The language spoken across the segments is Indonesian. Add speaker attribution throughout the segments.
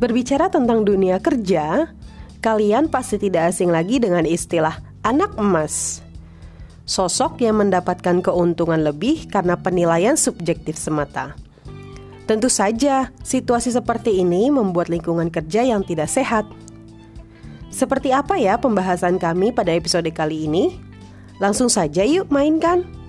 Speaker 1: Berbicara tentang dunia kerja, kalian pasti tidak asing lagi dengan istilah anak emas. Sosok yang mendapatkan keuntungan lebih karena penilaian subjektif semata. Tentu saja, situasi seperti ini membuat lingkungan kerja yang tidak sehat. Seperti apa ya pembahasan kami pada episode kali ini? Langsung saja yuk mainkan.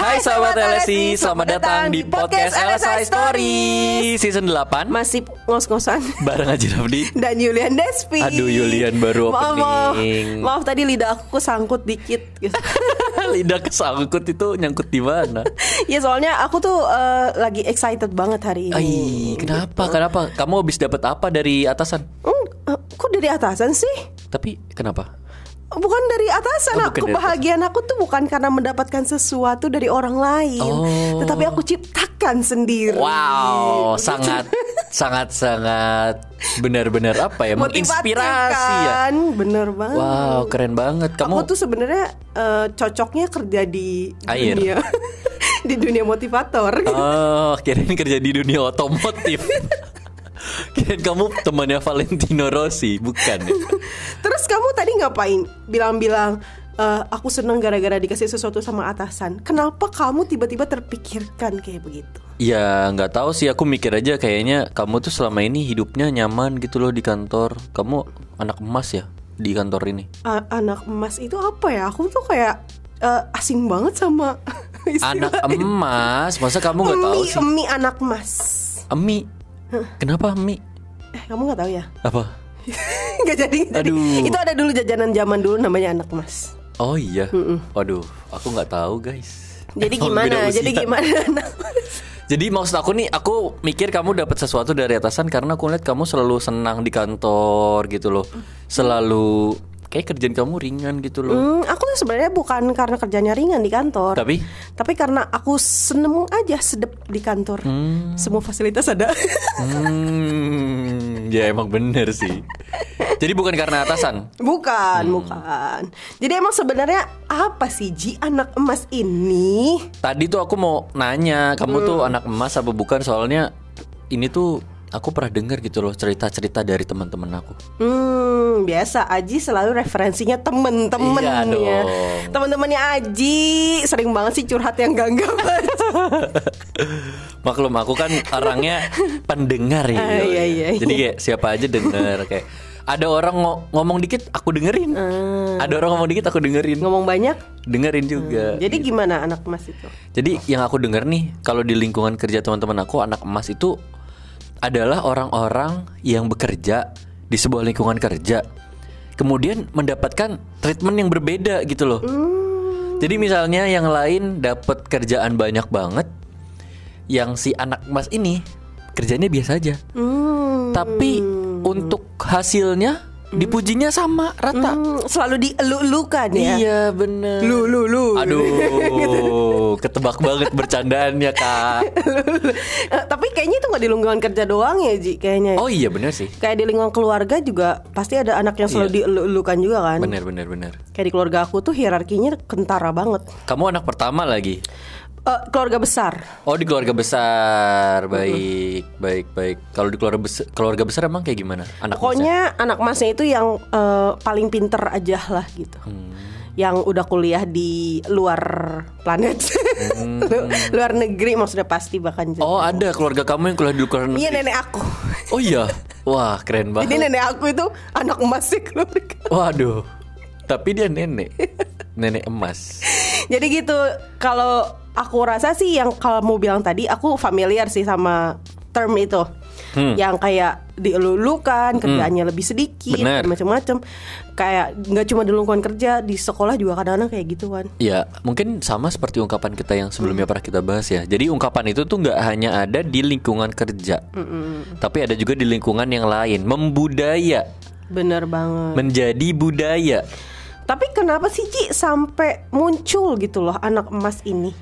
Speaker 2: Hai sahabat LSI, selamat datang di podcast LSI Story Season 8
Speaker 1: Masih ngos-ngosan
Speaker 2: Bareng Haji Rafdi
Speaker 1: dan Yulian Despi.
Speaker 2: Aduh, Yulian baru
Speaker 1: maaf, maaf,
Speaker 2: opening.
Speaker 1: maaf tadi lidah aku sangkut dikit. gitu.
Speaker 2: Lidah kesangkut itu nyangkut di mana?
Speaker 1: ya soalnya aku tuh eh, lagi excited banget hari ini.
Speaker 2: Ai, kenapa? Kenapa? Kamu habis dapat apa dari atasan?
Speaker 1: Hmm, eh, kok dari atasan sih?
Speaker 2: Tapi kenapa?
Speaker 1: Bukan dari atasan.
Speaker 2: Oh, bukan
Speaker 1: aku
Speaker 2: dari
Speaker 1: kebahagiaan aku tuh bukan karena mendapatkan sesuatu dari orang lain,
Speaker 2: Oh.
Speaker 1: tetapi aku ciptakan sendiri.
Speaker 2: Wow, sangat sangat sangat benar-benar apa ya? Menginspirasi ya.
Speaker 1: kan? Bener banget.
Speaker 2: Wow, keren banget.
Speaker 1: Aku
Speaker 2: Kamu
Speaker 1: tuh sebenarnya eh, cocoknya kerja di
Speaker 2: Air.
Speaker 1: dunia di dunia motivator.
Speaker 2: Oh, kirain kerja di dunia otomotif. kirain kamu temannya Valentino Rossi, bukan ya?
Speaker 1: Terus kamu tadi ngapain? Bilang-bilang "Eh, aku seneng gara-gara dikasih sesuatu sama atasan. Kenapa kamu tiba-tiba terpikirkan kayak begitu?
Speaker 2: Ya nggak tahu sih aku mikir aja kayaknya kamu tuh selama ini hidupnya nyaman gitu loh di kantor. Kamu anak emas ya di kantor ini.
Speaker 1: A- anak emas itu apa ya? Aku tuh kayak eh, asing banget sama
Speaker 2: Anak emas, masa kamu nggak tahu sih?
Speaker 1: emi anak emas.
Speaker 2: Emi. Kenapa Emi?
Speaker 1: Eh, kamu nggak tahu ya?
Speaker 2: Apa?
Speaker 1: Gak jadi. jadi.
Speaker 2: Aduh.
Speaker 1: Itu ada dulu jajanan zaman dulu namanya anak emas.
Speaker 2: Oh iya. Waduh, aku nggak tahu guys.
Speaker 1: Jadi
Speaker 2: Emang
Speaker 1: gimana? Jadi gimana?
Speaker 2: Jadi maksud aku nih, aku mikir kamu dapat sesuatu dari atasan karena aku lihat kamu selalu senang di kantor gitu loh. Selalu kayak kerjaan kamu ringan gitu loh.
Speaker 1: Hmm, aku tuh sebenarnya bukan karena kerjanya ringan di kantor.
Speaker 2: Tapi
Speaker 1: Tapi karena aku seneng aja sedep di kantor. Semua fasilitas ada.
Speaker 2: Hmm, ya emang bener sih. Jadi bukan karena atasan.
Speaker 1: bukan, bukan. Jadi emang sebenarnya apa sih Ji anak emas ini?
Speaker 2: Tadi tuh aku mau nanya, kamu tuh
Speaker 1: Hmm.
Speaker 2: anak emas apa bukan? Soalnya ini tuh aku pernah dengar gitu loh cerita-cerita dari teman-teman aku.
Speaker 1: Hmm, biasa Aji selalu referensinya temen-temennya.
Speaker 2: Iya dong.
Speaker 1: Temen-temennya Aji sering banget sih curhat yang gak banget.
Speaker 2: Maklum aku kan orangnya pendengar ya.
Speaker 1: Ah, iya, iya,
Speaker 2: Jadi kayak siapa aja denger kayak ada orang ngo- ngomong dikit aku dengerin.
Speaker 1: Ah.
Speaker 2: Ada orang ngomong dikit aku dengerin.
Speaker 1: Ngomong banyak.
Speaker 2: Dengerin juga.
Speaker 1: Jadi gimana anak emas itu?
Speaker 2: Jadi yang aku dengar nih kalau di lingkungan kerja teman-teman aku anak emas itu adalah orang-orang yang bekerja di sebuah lingkungan kerja kemudian mendapatkan treatment yang berbeda gitu loh. Jadi misalnya yang lain dapat kerjaan banyak banget yang si anak emas ini kerjanya biasa aja.
Speaker 1: Hmm.
Speaker 2: Tapi untuk hasilnya dipujinya sama rata.
Speaker 1: Hmm, selalu dielu-elukan ya.
Speaker 2: Iya bener
Speaker 1: Lu lu lu.
Speaker 2: Aduh Ketebak banget bercandaannya kak
Speaker 1: Eh, tapi kayaknya itu nggak di lingkungan kerja doang ya Ji kayaknya.
Speaker 2: Oh iya bener sih
Speaker 1: Kayak di lingkungan keluarga juga pasti ada anak yang selalu
Speaker 2: Iya.
Speaker 1: dielu-elukan juga kan.
Speaker 2: Bener bener bener
Speaker 1: Kayak di keluarga aku tuh hierarkinya kentara banget.
Speaker 2: Kamu anak pertama lagi
Speaker 1: Eh, keluarga besar.
Speaker 2: Oh di keluarga besar Baik Baik baik Kalau di keluarga besar Keluarga besar emang kayak gimana? Anak
Speaker 1: Pokoknya anak masnya itu yang eh, paling pinter aja lah gitu.
Speaker 2: Hmm.
Speaker 1: Yang udah kuliah di luar planet, Lu- luar negeri maksudnya pasti bahkan.
Speaker 2: Hmm. Oh ada keluarga kamu yang kuliah di luar negeri
Speaker 1: Iya nenek aku.
Speaker 2: Oh iya Wah keren
Speaker 1: Jadi
Speaker 2: banget
Speaker 1: nenek aku itu anak emas sih keluarga.
Speaker 2: Waduh Tapi dia nenek Nenek emas
Speaker 1: Jadi gitu kalau aku rasa sih yang kamu bilang tadi aku familiar sih sama term itu.
Speaker 2: Hmm.
Speaker 1: Yang kayak dielulukan, kerjaannya lebih sedikit, macam-macam. Kayak nggak cuma di lingkungan kerja, di sekolah juga kadang-kadang kayak gitu kan.
Speaker 2: Ya, mungkin sama seperti ungkapan kita yang sebelumnya pernah kita bahas ya. Jadi ungkapan itu tuh nggak hanya ada di lingkungan kerja, tapi ada juga di lingkungan yang lain. Membudaya,
Speaker 1: Bener banget.
Speaker 2: menjadi budaya.
Speaker 1: Tapi kenapa sih Ci sampai muncul gitu loh anak emas ini?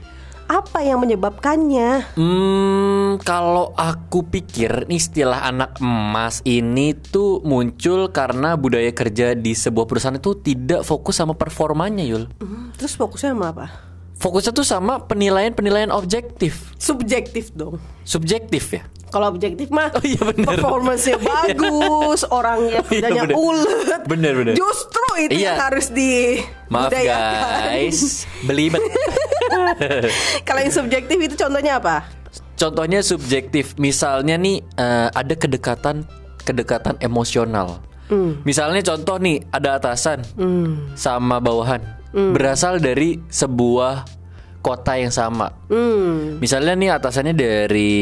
Speaker 1: Apa yang menyebabkannya?
Speaker 2: Hmm, kalau aku pikir nih istilah anak emas ini tuh muncul karena budaya kerja di sebuah perusahaan itu tidak fokus sama performanya, Yul.
Speaker 1: Hmm, Terus fokusnya sama apa?
Speaker 2: Fokusnya tuh sama penilaian-penilaian objektif,
Speaker 1: Subjektif dong.
Speaker 2: subjektif ya.
Speaker 1: Kalau objektif mah
Speaker 2: Oh iya, bener.
Speaker 1: performance-nya bagus, orangnya
Speaker 2: Iya,
Speaker 1: kerjanya
Speaker 2: bener.
Speaker 1: ulet.
Speaker 2: Bener, bener.
Speaker 1: Justru itu
Speaker 2: Iya.
Speaker 1: yang harus di
Speaker 2: Maaf guys, belibet.
Speaker 1: Kalau yang subjektif itu contohnya apa?
Speaker 2: Contohnya subjektif, misalnya nih eh, ada kedekatan kedekatan emosional. Misalnya contoh nih ada atasan sama bawahan berasal dari sebuah kota yang sama.
Speaker 1: Hmm.
Speaker 2: Misalnya nih atasannya dari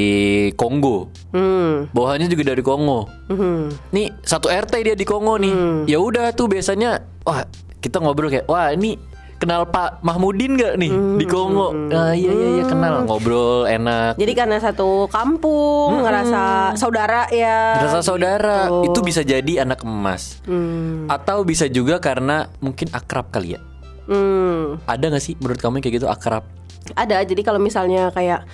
Speaker 2: Kongo,
Speaker 1: Hmm.
Speaker 2: bawahannya juga dari Kongo.
Speaker 1: Hmm.
Speaker 2: Nih satu RT dia di Kongo nih. Ya udah tuh biasanya wah kita ngobrol kayak wah ini kenal Pak Mahmudin gak nih di Kongo? Ah, iya iya iya kenal ngobrol enak.
Speaker 1: Jadi karena satu kampung ngerasa saudara ya.
Speaker 2: Rasa saudara
Speaker 1: gitu.
Speaker 2: itu bisa jadi anak emas
Speaker 1: Hmm.
Speaker 2: atau bisa juga karena mungkin akrab kali ya.
Speaker 1: Hmm.
Speaker 2: Ada gak sih menurut kamu kayak gitu akrab?
Speaker 1: Ada. Jadi kalau misalnya kayak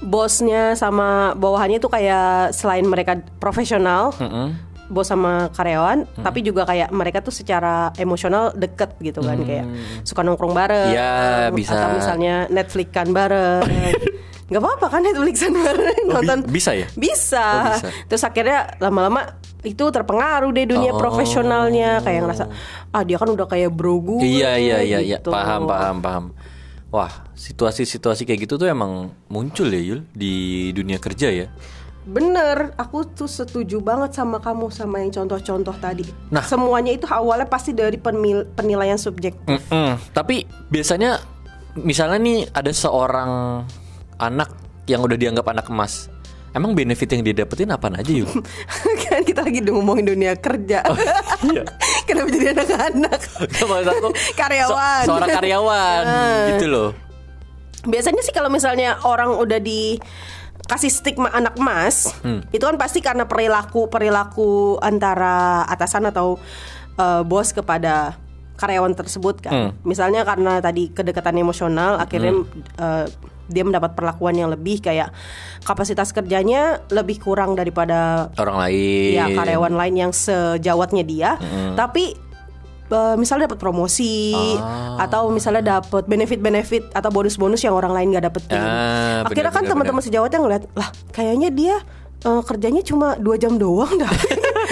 Speaker 1: bosnya sama bawahannya itu kayak selain mereka profesional,
Speaker 2: Mm-mm.
Speaker 1: Bos sama karyawan, tapi juga kayak mereka tuh secara emosional deket gitu kan kayak suka nongkrong bareng,
Speaker 2: Ya, bisa.
Speaker 1: atau misalnya Netflixan bareng. nggak apa-apa kan Netflixan bareng
Speaker 2: Oh, bi-
Speaker 1: nonton
Speaker 2: bisa ya?
Speaker 1: bisa.
Speaker 2: Oh, bisa.
Speaker 1: terus akhirnya lama-lama itu terpengaruh deh dunia
Speaker 2: Oh.
Speaker 1: profesionalnya kayak ngerasa ah dia kan udah kayak bro gue
Speaker 2: Iya iya iya iya
Speaker 1: gitu.
Speaker 2: paham paham paham. Wah situasi-situasi kayak gitu tuh emang muncul ya Yul di dunia kerja ya.
Speaker 1: Bener, aku tuh setuju banget sama kamu sama yang contoh-contoh tadi.
Speaker 2: Nah.
Speaker 1: semuanya itu awalnya pasti dari penil- penilaian subjektif.
Speaker 2: Mm-mm. Tapi biasanya misalnya nih ada seorang anak yang udah dianggap anak emas. Emang benefit yang dia dapetin apa aja Yul?
Speaker 1: kan kita lagi ngomongin dunia kerja.
Speaker 2: iya.
Speaker 1: Kenapa jadi anak-anak?
Speaker 2: Aku
Speaker 1: Karyawan.
Speaker 2: se- seorang karyawan gitu loh.
Speaker 1: Biasanya sih kalau misalnya orang udah di kasih stigma anak emas,
Speaker 2: Hmm.
Speaker 1: itu kan pasti karena perilaku perilaku antara atasan atau eh, bos kepada karyawan tersebut kan.
Speaker 2: Hmm.
Speaker 1: Misalnya karena tadi kedekatan emosional, akhirnya eh, dia mendapat perlakuan yang lebih kayak kapasitas kerjanya lebih kurang daripada
Speaker 2: Orang lain.
Speaker 1: ya karyawan lain yang sejawatnya dia, tapi eh, misalnya dapat promosi
Speaker 2: Ah.
Speaker 1: atau misalnya dapat benefit-benefit atau bonus-bonus yang orang lain nggak dapetin.
Speaker 2: Ah,
Speaker 1: Akhirnya kan teman-teman sejawatnya ngeliat lah kayaknya dia eh, kerjanya cuma dua jam doang dah.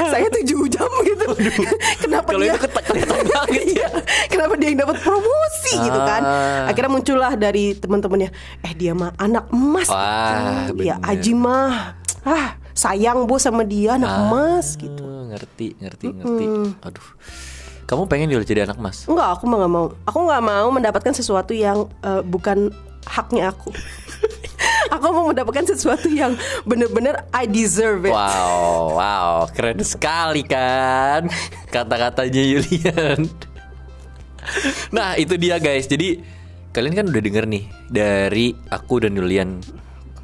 Speaker 1: Saya tujuh jam gitu. Kenapa
Speaker 2: Kalau
Speaker 1: dia?
Speaker 2: itu keta- kelihatan banget ya.
Speaker 1: Kenapa dia yang dapat promosi gitu kan?
Speaker 2: Ah.
Speaker 1: Akhirnya muncullah dari teman-temannya, eh dia mah anak emas.
Speaker 2: Wah,
Speaker 1: gitu. Ya. Aji mah, ah sayang bos sama dia anak emas gitu.
Speaker 2: Ah, Ngerti, ngerti, ngerti. Aduh. Kamu pengen Yul jadi anak emas?
Speaker 1: Enggak, aku mah nggak mau. Aku nggak mau mendapatkan sesuatu yang eh, bukan haknya aku. aku mau mendapatkan sesuatu yang bener-bener I deserve it.
Speaker 2: Wow, wow, keren sekali kan kata-katanya Yulian. Nah itu dia guys. Jadi kalian kan udah denger nih dari aku dan Yulian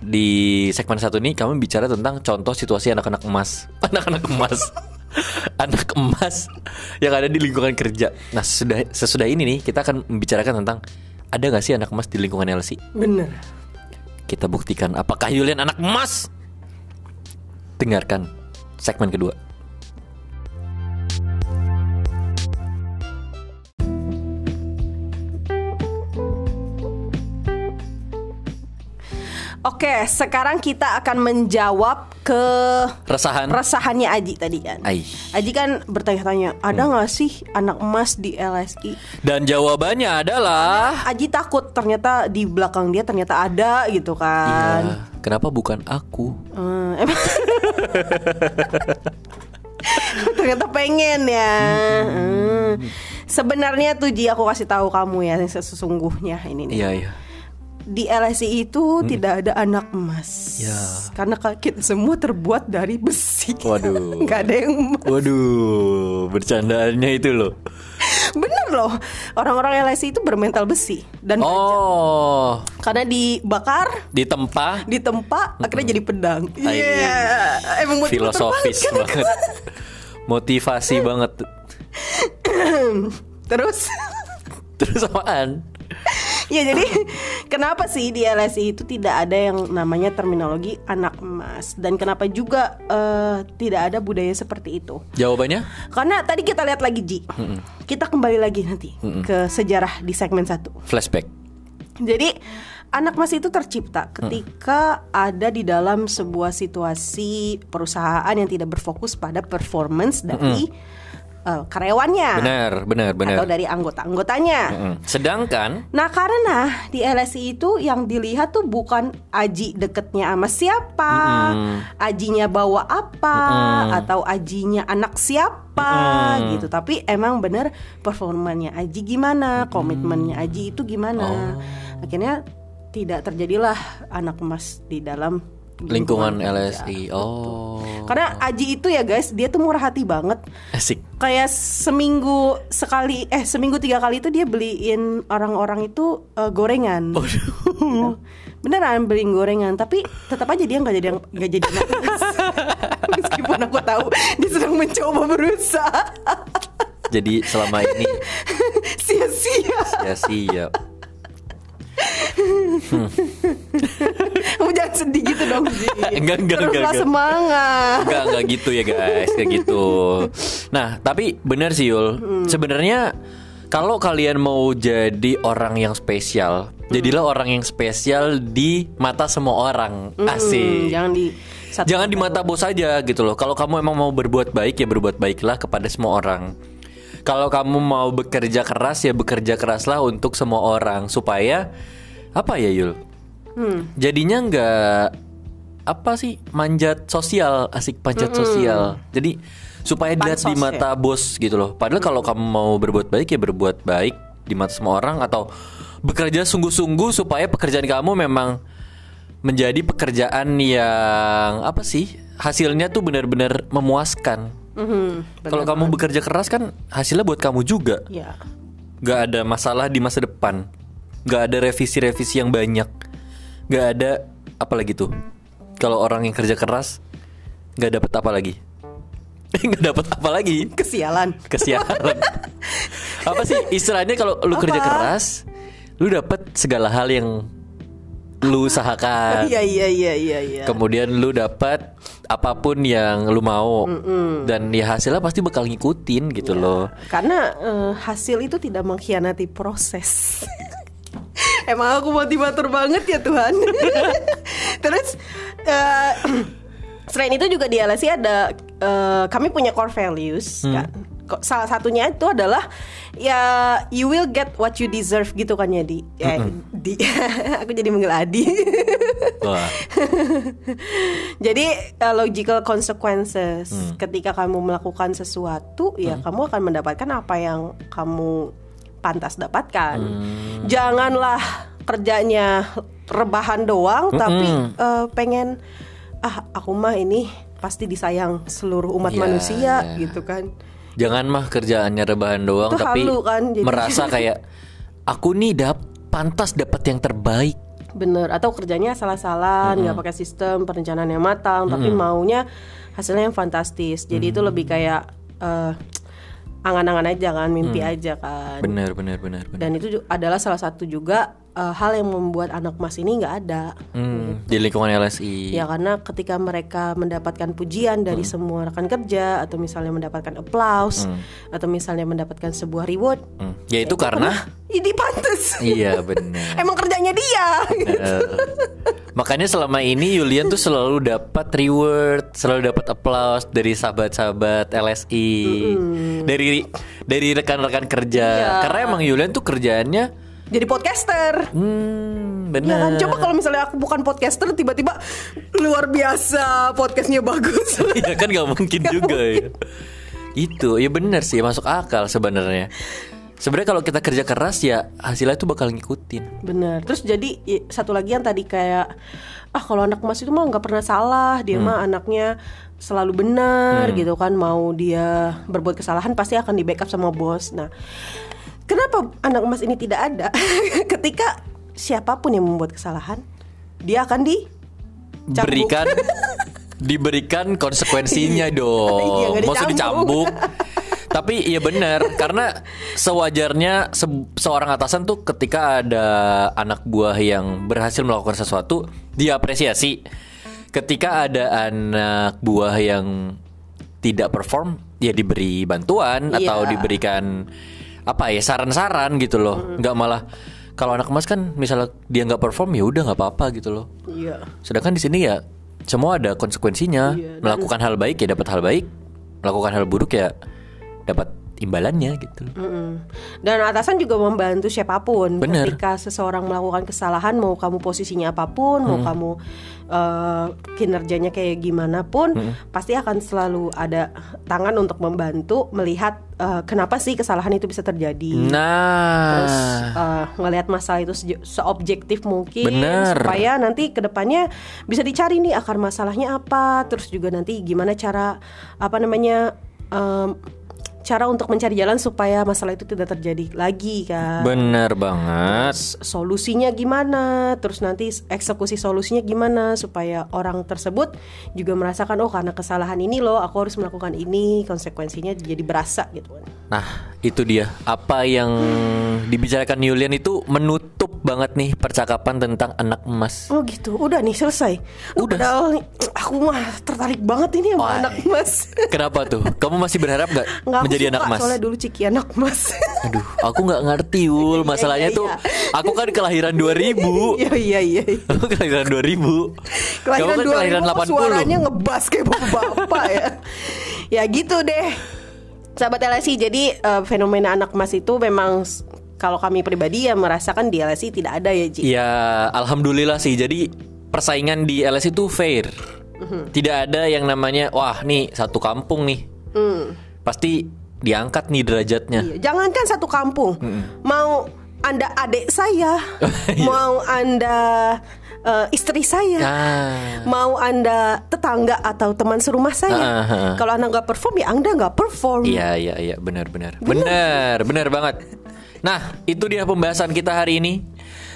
Speaker 2: di segmen satu ini kami bicara tentang contoh situasi anak-anak emas, anak-anak emas, anak emas yang ada di lingkungan kerja. Nah sesudah sesudah ini nih kita akan membicarakan tentang ada gak sih anak emas di lingkungan LC?
Speaker 1: Bener.
Speaker 2: Kita buktikan apakah Yulian anak emas. Dengarkan segmen kedua.
Speaker 1: Oke, sekarang kita akan menjawab ke
Speaker 2: Resahan.
Speaker 1: resahannya Aji tadi kan.
Speaker 2: Ai.
Speaker 1: Aji kan bertanya-tanya, ada nggak sih anak emas di LSI?
Speaker 2: Dan jawabannya adalah
Speaker 1: Aji takut ternyata di belakang dia ternyata ada gitu kan.
Speaker 2: Ya, kenapa bukan aku?
Speaker 1: Hmm, emang ternyata pengen ya. Hmm. Sebenarnya tuh Ji aku kasih tahu kamu ya yang sesungguhnya ini nih.
Speaker 2: Iya, iya.
Speaker 1: Di LSI itu tidak ada anak emas.
Speaker 2: Ya.
Speaker 1: Karena kita semua terbuat dari besi.
Speaker 2: Waduh.
Speaker 1: Nggak ada yang emas.
Speaker 2: Waduh, bercandaannya itu loh.
Speaker 1: Bener loh. Orang-orang LSI itu bermental besi dan
Speaker 2: Oh,
Speaker 1: karena dibakar,
Speaker 2: ditempa
Speaker 1: ditempa, akhirnya jadi pedang. Iya.
Speaker 2: Ai.
Speaker 1: Emang
Speaker 2: filosofis
Speaker 1: banget
Speaker 2: banget. Motivasi banget.
Speaker 1: Terus
Speaker 2: Terus apaan?
Speaker 1: Ya jadi kenapa sih di LSI itu tidak ada yang namanya terminologi anak emas dan kenapa juga eh, tidak ada budaya seperti itu?
Speaker 2: Jawabannya?
Speaker 1: Karena tadi kita lihat lagi Ji, kita kembali lagi nanti ke sejarah di segmen satu.
Speaker 2: Flashback.
Speaker 1: Jadi anak emas itu tercipta ketika ada di dalam sebuah situasi perusahaan yang tidak berfokus pada performance dari eh, karyawannya
Speaker 2: Benar, benar, benar.
Speaker 1: atau dari anggota-anggotanya.
Speaker 2: Mm. Sedangkan
Speaker 1: Nah karena di LSI itu yang dilihat tuh bukan Aji deketnya sama siapa, Ajinya bawa apa, atau Ajinya anak siapa gitu. Tapi emang bener performanya Aji gimana, komitmennya Aji itu gimana. Akhirnya tidak terjadilah anak emas di dalam
Speaker 2: lingkungan. LSI. Oh.
Speaker 1: Karena Aji itu ya guys, dia tuh murah hati banget
Speaker 2: Asik.
Speaker 1: kayak seminggu sekali eh seminggu tiga kali itu dia beliin orang-orang itu eh, gorengan Gitu. beneran beliin gorengan tapi tetap aja dia nggak jadi nggak jadi meskipun aku tahu dia sedang mencoba berusaha
Speaker 2: Jadi selama ini
Speaker 1: sia-sia
Speaker 2: ya siap.
Speaker 1: kamu jangan sedih gitu dong Ji
Speaker 2: Enggak, enggak,
Speaker 1: teruslah
Speaker 2: enggak, enggak.
Speaker 1: semangat
Speaker 2: Enggak, enggak gitu ya guys, kayak gitu. Nah, tapi benar sih Yul. Sebenarnya kalau kalian mau jadi orang yang spesial, jadilah orang yang spesial di mata semua orang.
Speaker 1: Hmm,
Speaker 2: Asik.
Speaker 1: jangan di satu
Speaker 2: Jangan di mata bos aja gitu loh. Kalau kamu emang mau berbuat baik ya berbuat baiklah kepada semua orang. Kalau kamu mau bekerja keras ya bekerja keraslah untuk semua orang supaya apa ya Yul?
Speaker 1: Hmm.
Speaker 2: Jadinya nggak apa sih manjat sosial asik panjat sosial. Jadi supaya dilihat di
Speaker 1: ya?
Speaker 2: mata bos gitu loh. Padahal kalau kamu mau berbuat baik ya berbuat baik di mata semua orang atau bekerja sungguh-sungguh supaya pekerjaan kamu memang menjadi pekerjaan yang apa sih hasilnya tuh benar-benar memuaskan.
Speaker 1: Mhm,
Speaker 2: Kalau kamu bekerja keras kan hasilnya buat kamu juga.
Speaker 1: ya
Speaker 2: Gak ada masalah di masa depan. Gak ada revisi-revisi yang banyak. Gak ada apa lagi tuh. Kalau orang yang kerja keras gak dapat apa lagi. gak dapat apa lagi.
Speaker 1: kesialan
Speaker 2: Kesialan. apa sih istilahnya kalau lu kerja
Speaker 1: Apa?
Speaker 2: keras, lu dapat segala hal yang lu usahakan.
Speaker 1: iya iya iya iya iya
Speaker 2: Kemudian lu dapat apa pun yang lu mau dan ya hasilnya pasti bakal ngikutin gitu loh.
Speaker 1: Karena eh, hasil itu tidak mengkhianati proses. Emang aku motivator banget ya Tuhan. Terus eh, selain itu juga di LSI ada eh, kami punya core values kan. Ko- Salah satunya itu adalah ya you will get what you deserve gitu kan ya di. Eh, di aku jadi manggil Adi. Jadi uh, logical consequences ketika kamu melakukan sesuatu ya kamu akan mendapatkan apa yang kamu pantas dapatkan. Janganlah kerjanya rebahan doang tapi uh, pengen ah aku mah ini pasti disayang seluruh umat
Speaker 2: Iya,
Speaker 1: manusia
Speaker 2: iya.
Speaker 1: gitu kan.
Speaker 2: Jangan mah kerjaannya rebahan doang
Speaker 1: Itu
Speaker 2: tapi
Speaker 1: halu kan, jadi-
Speaker 2: merasa kayak aku nih dap pantas dapat yang terbaik.
Speaker 1: Bener atau kerjanya salah-salah nggak pakai sistem perencanaan yang matang tapi maunya hasilnya yang fantastis jadi itu lebih kayak eh, angan-angan aja kan mimpi aja kan.
Speaker 2: Benar benar benar benar.
Speaker 1: dan itu adalah salah satu juga eh, hal yang membuat anak emas ini nggak ada.
Speaker 2: Hmm, di lingkungan LSI.
Speaker 1: ya karena ketika mereka mendapatkan pujian dari semua rekan kerja atau misalnya mendapatkan applause atau misalnya mendapatkan sebuah reward
Speaker 2: Hmm, Ya itu karena
Speaker 1: ini pantas
Speaker 2: iya benar.
Speaker 1: emang kerjanya dia.
Speaker 2: Eh, makanya selama ini Yulian tuh selalu dapat reward, selalu dapat applause dari sahabat-sahabat LSI, dari dari rekan-rekan kerja.
Speaker 1: Iya.
Speaker 2: Karena emang Yulian tuh kerjaannya,
Speaker 1: jadi podcaster
Speaker 2: hmm,
Speaker 1: Ya
Speaker 2: benar.
Speaker 1: kan coba kalau misalnya aku bukan podcaster tiba-tiba luar biasa podcastnya bagus.
Speaker 2: Iya kan nggak mungkin juga ya. Itu ya benar sih masuk akal sebenarnya. Sebenarnya kalau kita kerja keras ya hasilnya tuh bakal ngikutin.
Speaker 1: Bener. Terus jadi satu lagi yang tadi kayak ah kalau anak emas itu mah nggak pernah salah, dia mah anaknya selalu benar gitu kan. Mau dia berbuat kesalahan pasti akan di backup sama bos. Nah, kenapa anak emas ini tidak ada? Ketika siapa pun yang membuat kesalahan, dia akan di Cambuk.
Speaker 2: Berikan diberikan konsekuensinya dong.
Speaker 1: Iya,
Speaker 2: Maksud
Speaker 1: dicambuk.
Speaker 2: Tapi iya benar karena sewajarnya se- seorang atasan tuh ketika ada anak buah yang berhasil melakukan sesuatu diapresiasi. Ketika ada anak buah yang tidak perform ya diberi bantuan atau
Speaker 1: Iya.
Speaker 2: diberikan apa ya saran-saran gitu loh. nggak malah kalau anak emas kan misalnya dia nggak perform ya udah nggak apa-apa gitu loh.
Speaker 1: Iya.
Speaker 2: Sedangkan di sini ya semua ada konsekuensinya.
Speaker 1: Iya,
Speaker 2: Melakukan hal baik ya dapat hal baik, melakukan hal buruk ya dapat imbalannya gitu loh.
Speaker 1: Mm-mm. Dan atasan juga membantu siapa pun
Speaker 2: Bener.
Speaker 1: ketika seseorang melakukan kesalahan mau kamu posisinya apa pun, mau kamu eh, kinerjanya kayak gimana pun, pasti akan selalu ada tangan untuk membantu melihat eh, kenapa sih kesalahan itu bisa terjadi. Terus
Speaker 2: Nah,
Speaker 1: eh, ngelihat masalah itu sejo- seobjektif mungkin
Speaker 2: Bener.
Speaker 1: supaya nanti ke depannya bisa dicari nih akar masalahnya apa, terus juga nanti gimana cara apa namanya em, cara untuk mencari jalan supaya masalah itu tidak terjadi lagi kan.
Speaker 2: bener banget.
Speaker 1: S- Solusinya gimana, terus nanti eksekusi solusinya gimana supaya orang tersebut juga merasakan oh karena kesalahan ini loh aku harus melakukan ini konsekuensinya jadi berasa gitu kan.
Speaker 2: Nah, itu dia. Apa yang dibicarakan Yulian itu menutup banget nih percakapan tentang anak emas.
Speaker 1: Oh gitu, udah nih selesai.
Speaker 2: Udah.
Speaker 1: Padahal aku mah tertarik banget ini sama anak emas.
Speaker 2: Kenapa tuh? Kamu masih berharap Nggak
Speaker 1: suka,
Speaker 2: anak emas?
Speaker 1: Soalnya dulu Ciki anak emas.
Speaker 2: Aduh, aku nggak ngerti Ul. Masalahnya
Speaker 1: iya,
Speaker 2: tuh,
Speaker 1: iya.
Speaker 2: aku kan kelahiran 2000.
Speaker 1: Iya iya iya.
Speaker 2: Aku kelahiran 2000.
Speaker 1: Kelahiran
Speaker 2: Kamu kan
Speaker 1: 2000
Speaker 2: kelahiran
Speaker 1: kok
Speaker 2: 80.
Speaker 1: suaranya ngebas kayak bapak-bapak ya. ya gitu deh. Sahabat LSI, jadi eh, fenomena anak emas itu memang kalau kami pribadi ya merasakan di LSI tidak ada ya Ji.
Speaker 2: Ya, alhamdulillah sih. Jadi persaingan di LS itu fair.
Speaker 1: Mhm.
Speaker 2: Tidak ada yang namanya wah nih satu kampung nih.
Speaker 1: Hmm.
Speaker 2: Pasti diangkat nih derajatnya.
Speaker 1: Iya, Jangankan satu kampung, mau anda adik saya, mau anda eh, istri saya,
Speaker 2: Ah.
Speaker 1: mau anda tetangga atau teman serumah saya,
Speaker 2: Ah, ah, ah.
Speaker 1: kalau anda nggak perform ya anda nggak perform.
Speaker 2: Iya iya iya benar benar benar benar banget. Nah itu dia pembahasan kita hari ini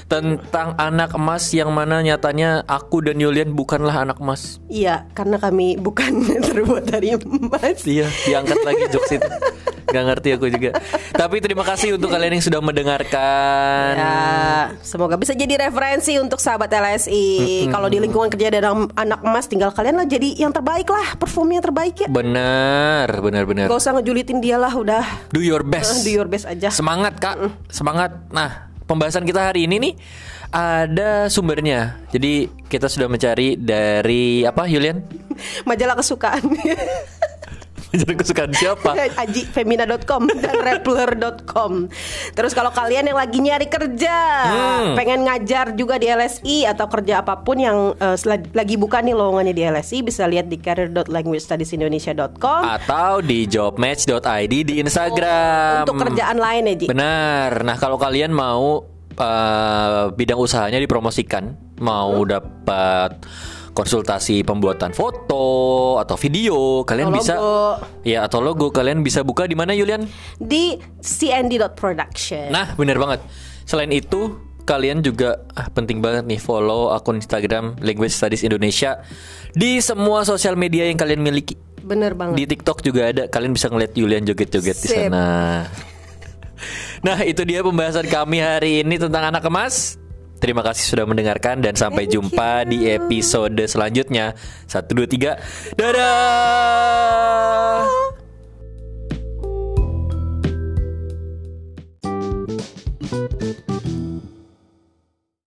Speaker 2: tentang anak emas yang mana nyatanya aku dan Yulian bukanlah anak emas.
Speaker 1: Iya, karena kami bukan terbuat dari emas.
Speaker 2: Iya diangkat lagi jokes itu. Gak ngerti aku juga. Tapi terima kasih untuk kalian yang sudah mendengarkan.
Speaker 1: Ya, semoga bisa jadi referensi untuk sahabat LSI. Kalau di lingkungan kerja ada anak- emas, tinggal kalian lah jadi yang terbaik lah, performnya yang terbaik ya.
Speaker 2: Benar benar benar.
Speaker 1: Gak usah ngejulitin dia lah, udah
Speaker 2: Do your best.
Speaker 1: do your best aja.
Speaker 2: Semangat kak, semangat. Nah, pembahasan kita hari ini nih ada sumbernya. Jadi kita sudah mencari dari apa, Yulian?
Speaker 1: Majalah kesukaan.
Speaker 2: Mencari kesukaan siapa?
Speaker 1: ajifemina.com dan rappler.com. Terus kalau kalian yang lagi nyari kerja,
Speaker 2: Hmm.
Speaker 1: pengen ngajar juga di LSI atau kerja apa pun yang sela- lagi buka nih lowongannya di LSI, bisa lihat di career.languagestudiesindonesia.com.
Speaker 2: Atau di jobmatch.id di Instagram.
Speaker 1: Untuk kerjaan lain ya, Ji.
Speaker 2: Benar. Nah, kalau kalian mau eh, bidang usahanya dipromosikan, mau dapat konsultasi pembuatan foto atau video, kalian
Speaker 1: Atau
Speaker 2: bisa
Speaker 1: logo.
Speaker 2: ya atau logo kalian bisa buka di mana Yulian?
Speaker 1: Di cnd.production.
Speaker 2: Nah, benar banget. Selain itu, kalian juga ah, penting banget nih follow akun Instagram Language Studies Indonesia di semua sosial media yang kalian miliki.
Speaker 1: Bener banget.
Speaker 2: Di TikTok juga ada, kalian bisa ngeliat Julian joget-joget di sana. Nah, itu dia pembahasan kami hari ini tentang anak emas. Terima kasih sudah mendengarkan dan sampai
Speaker 1: Thank
Speaker 2: jumpa
Speaker 1: you.
Speaker 2: di episode selanjutnya. Satu dua tiga, dadah.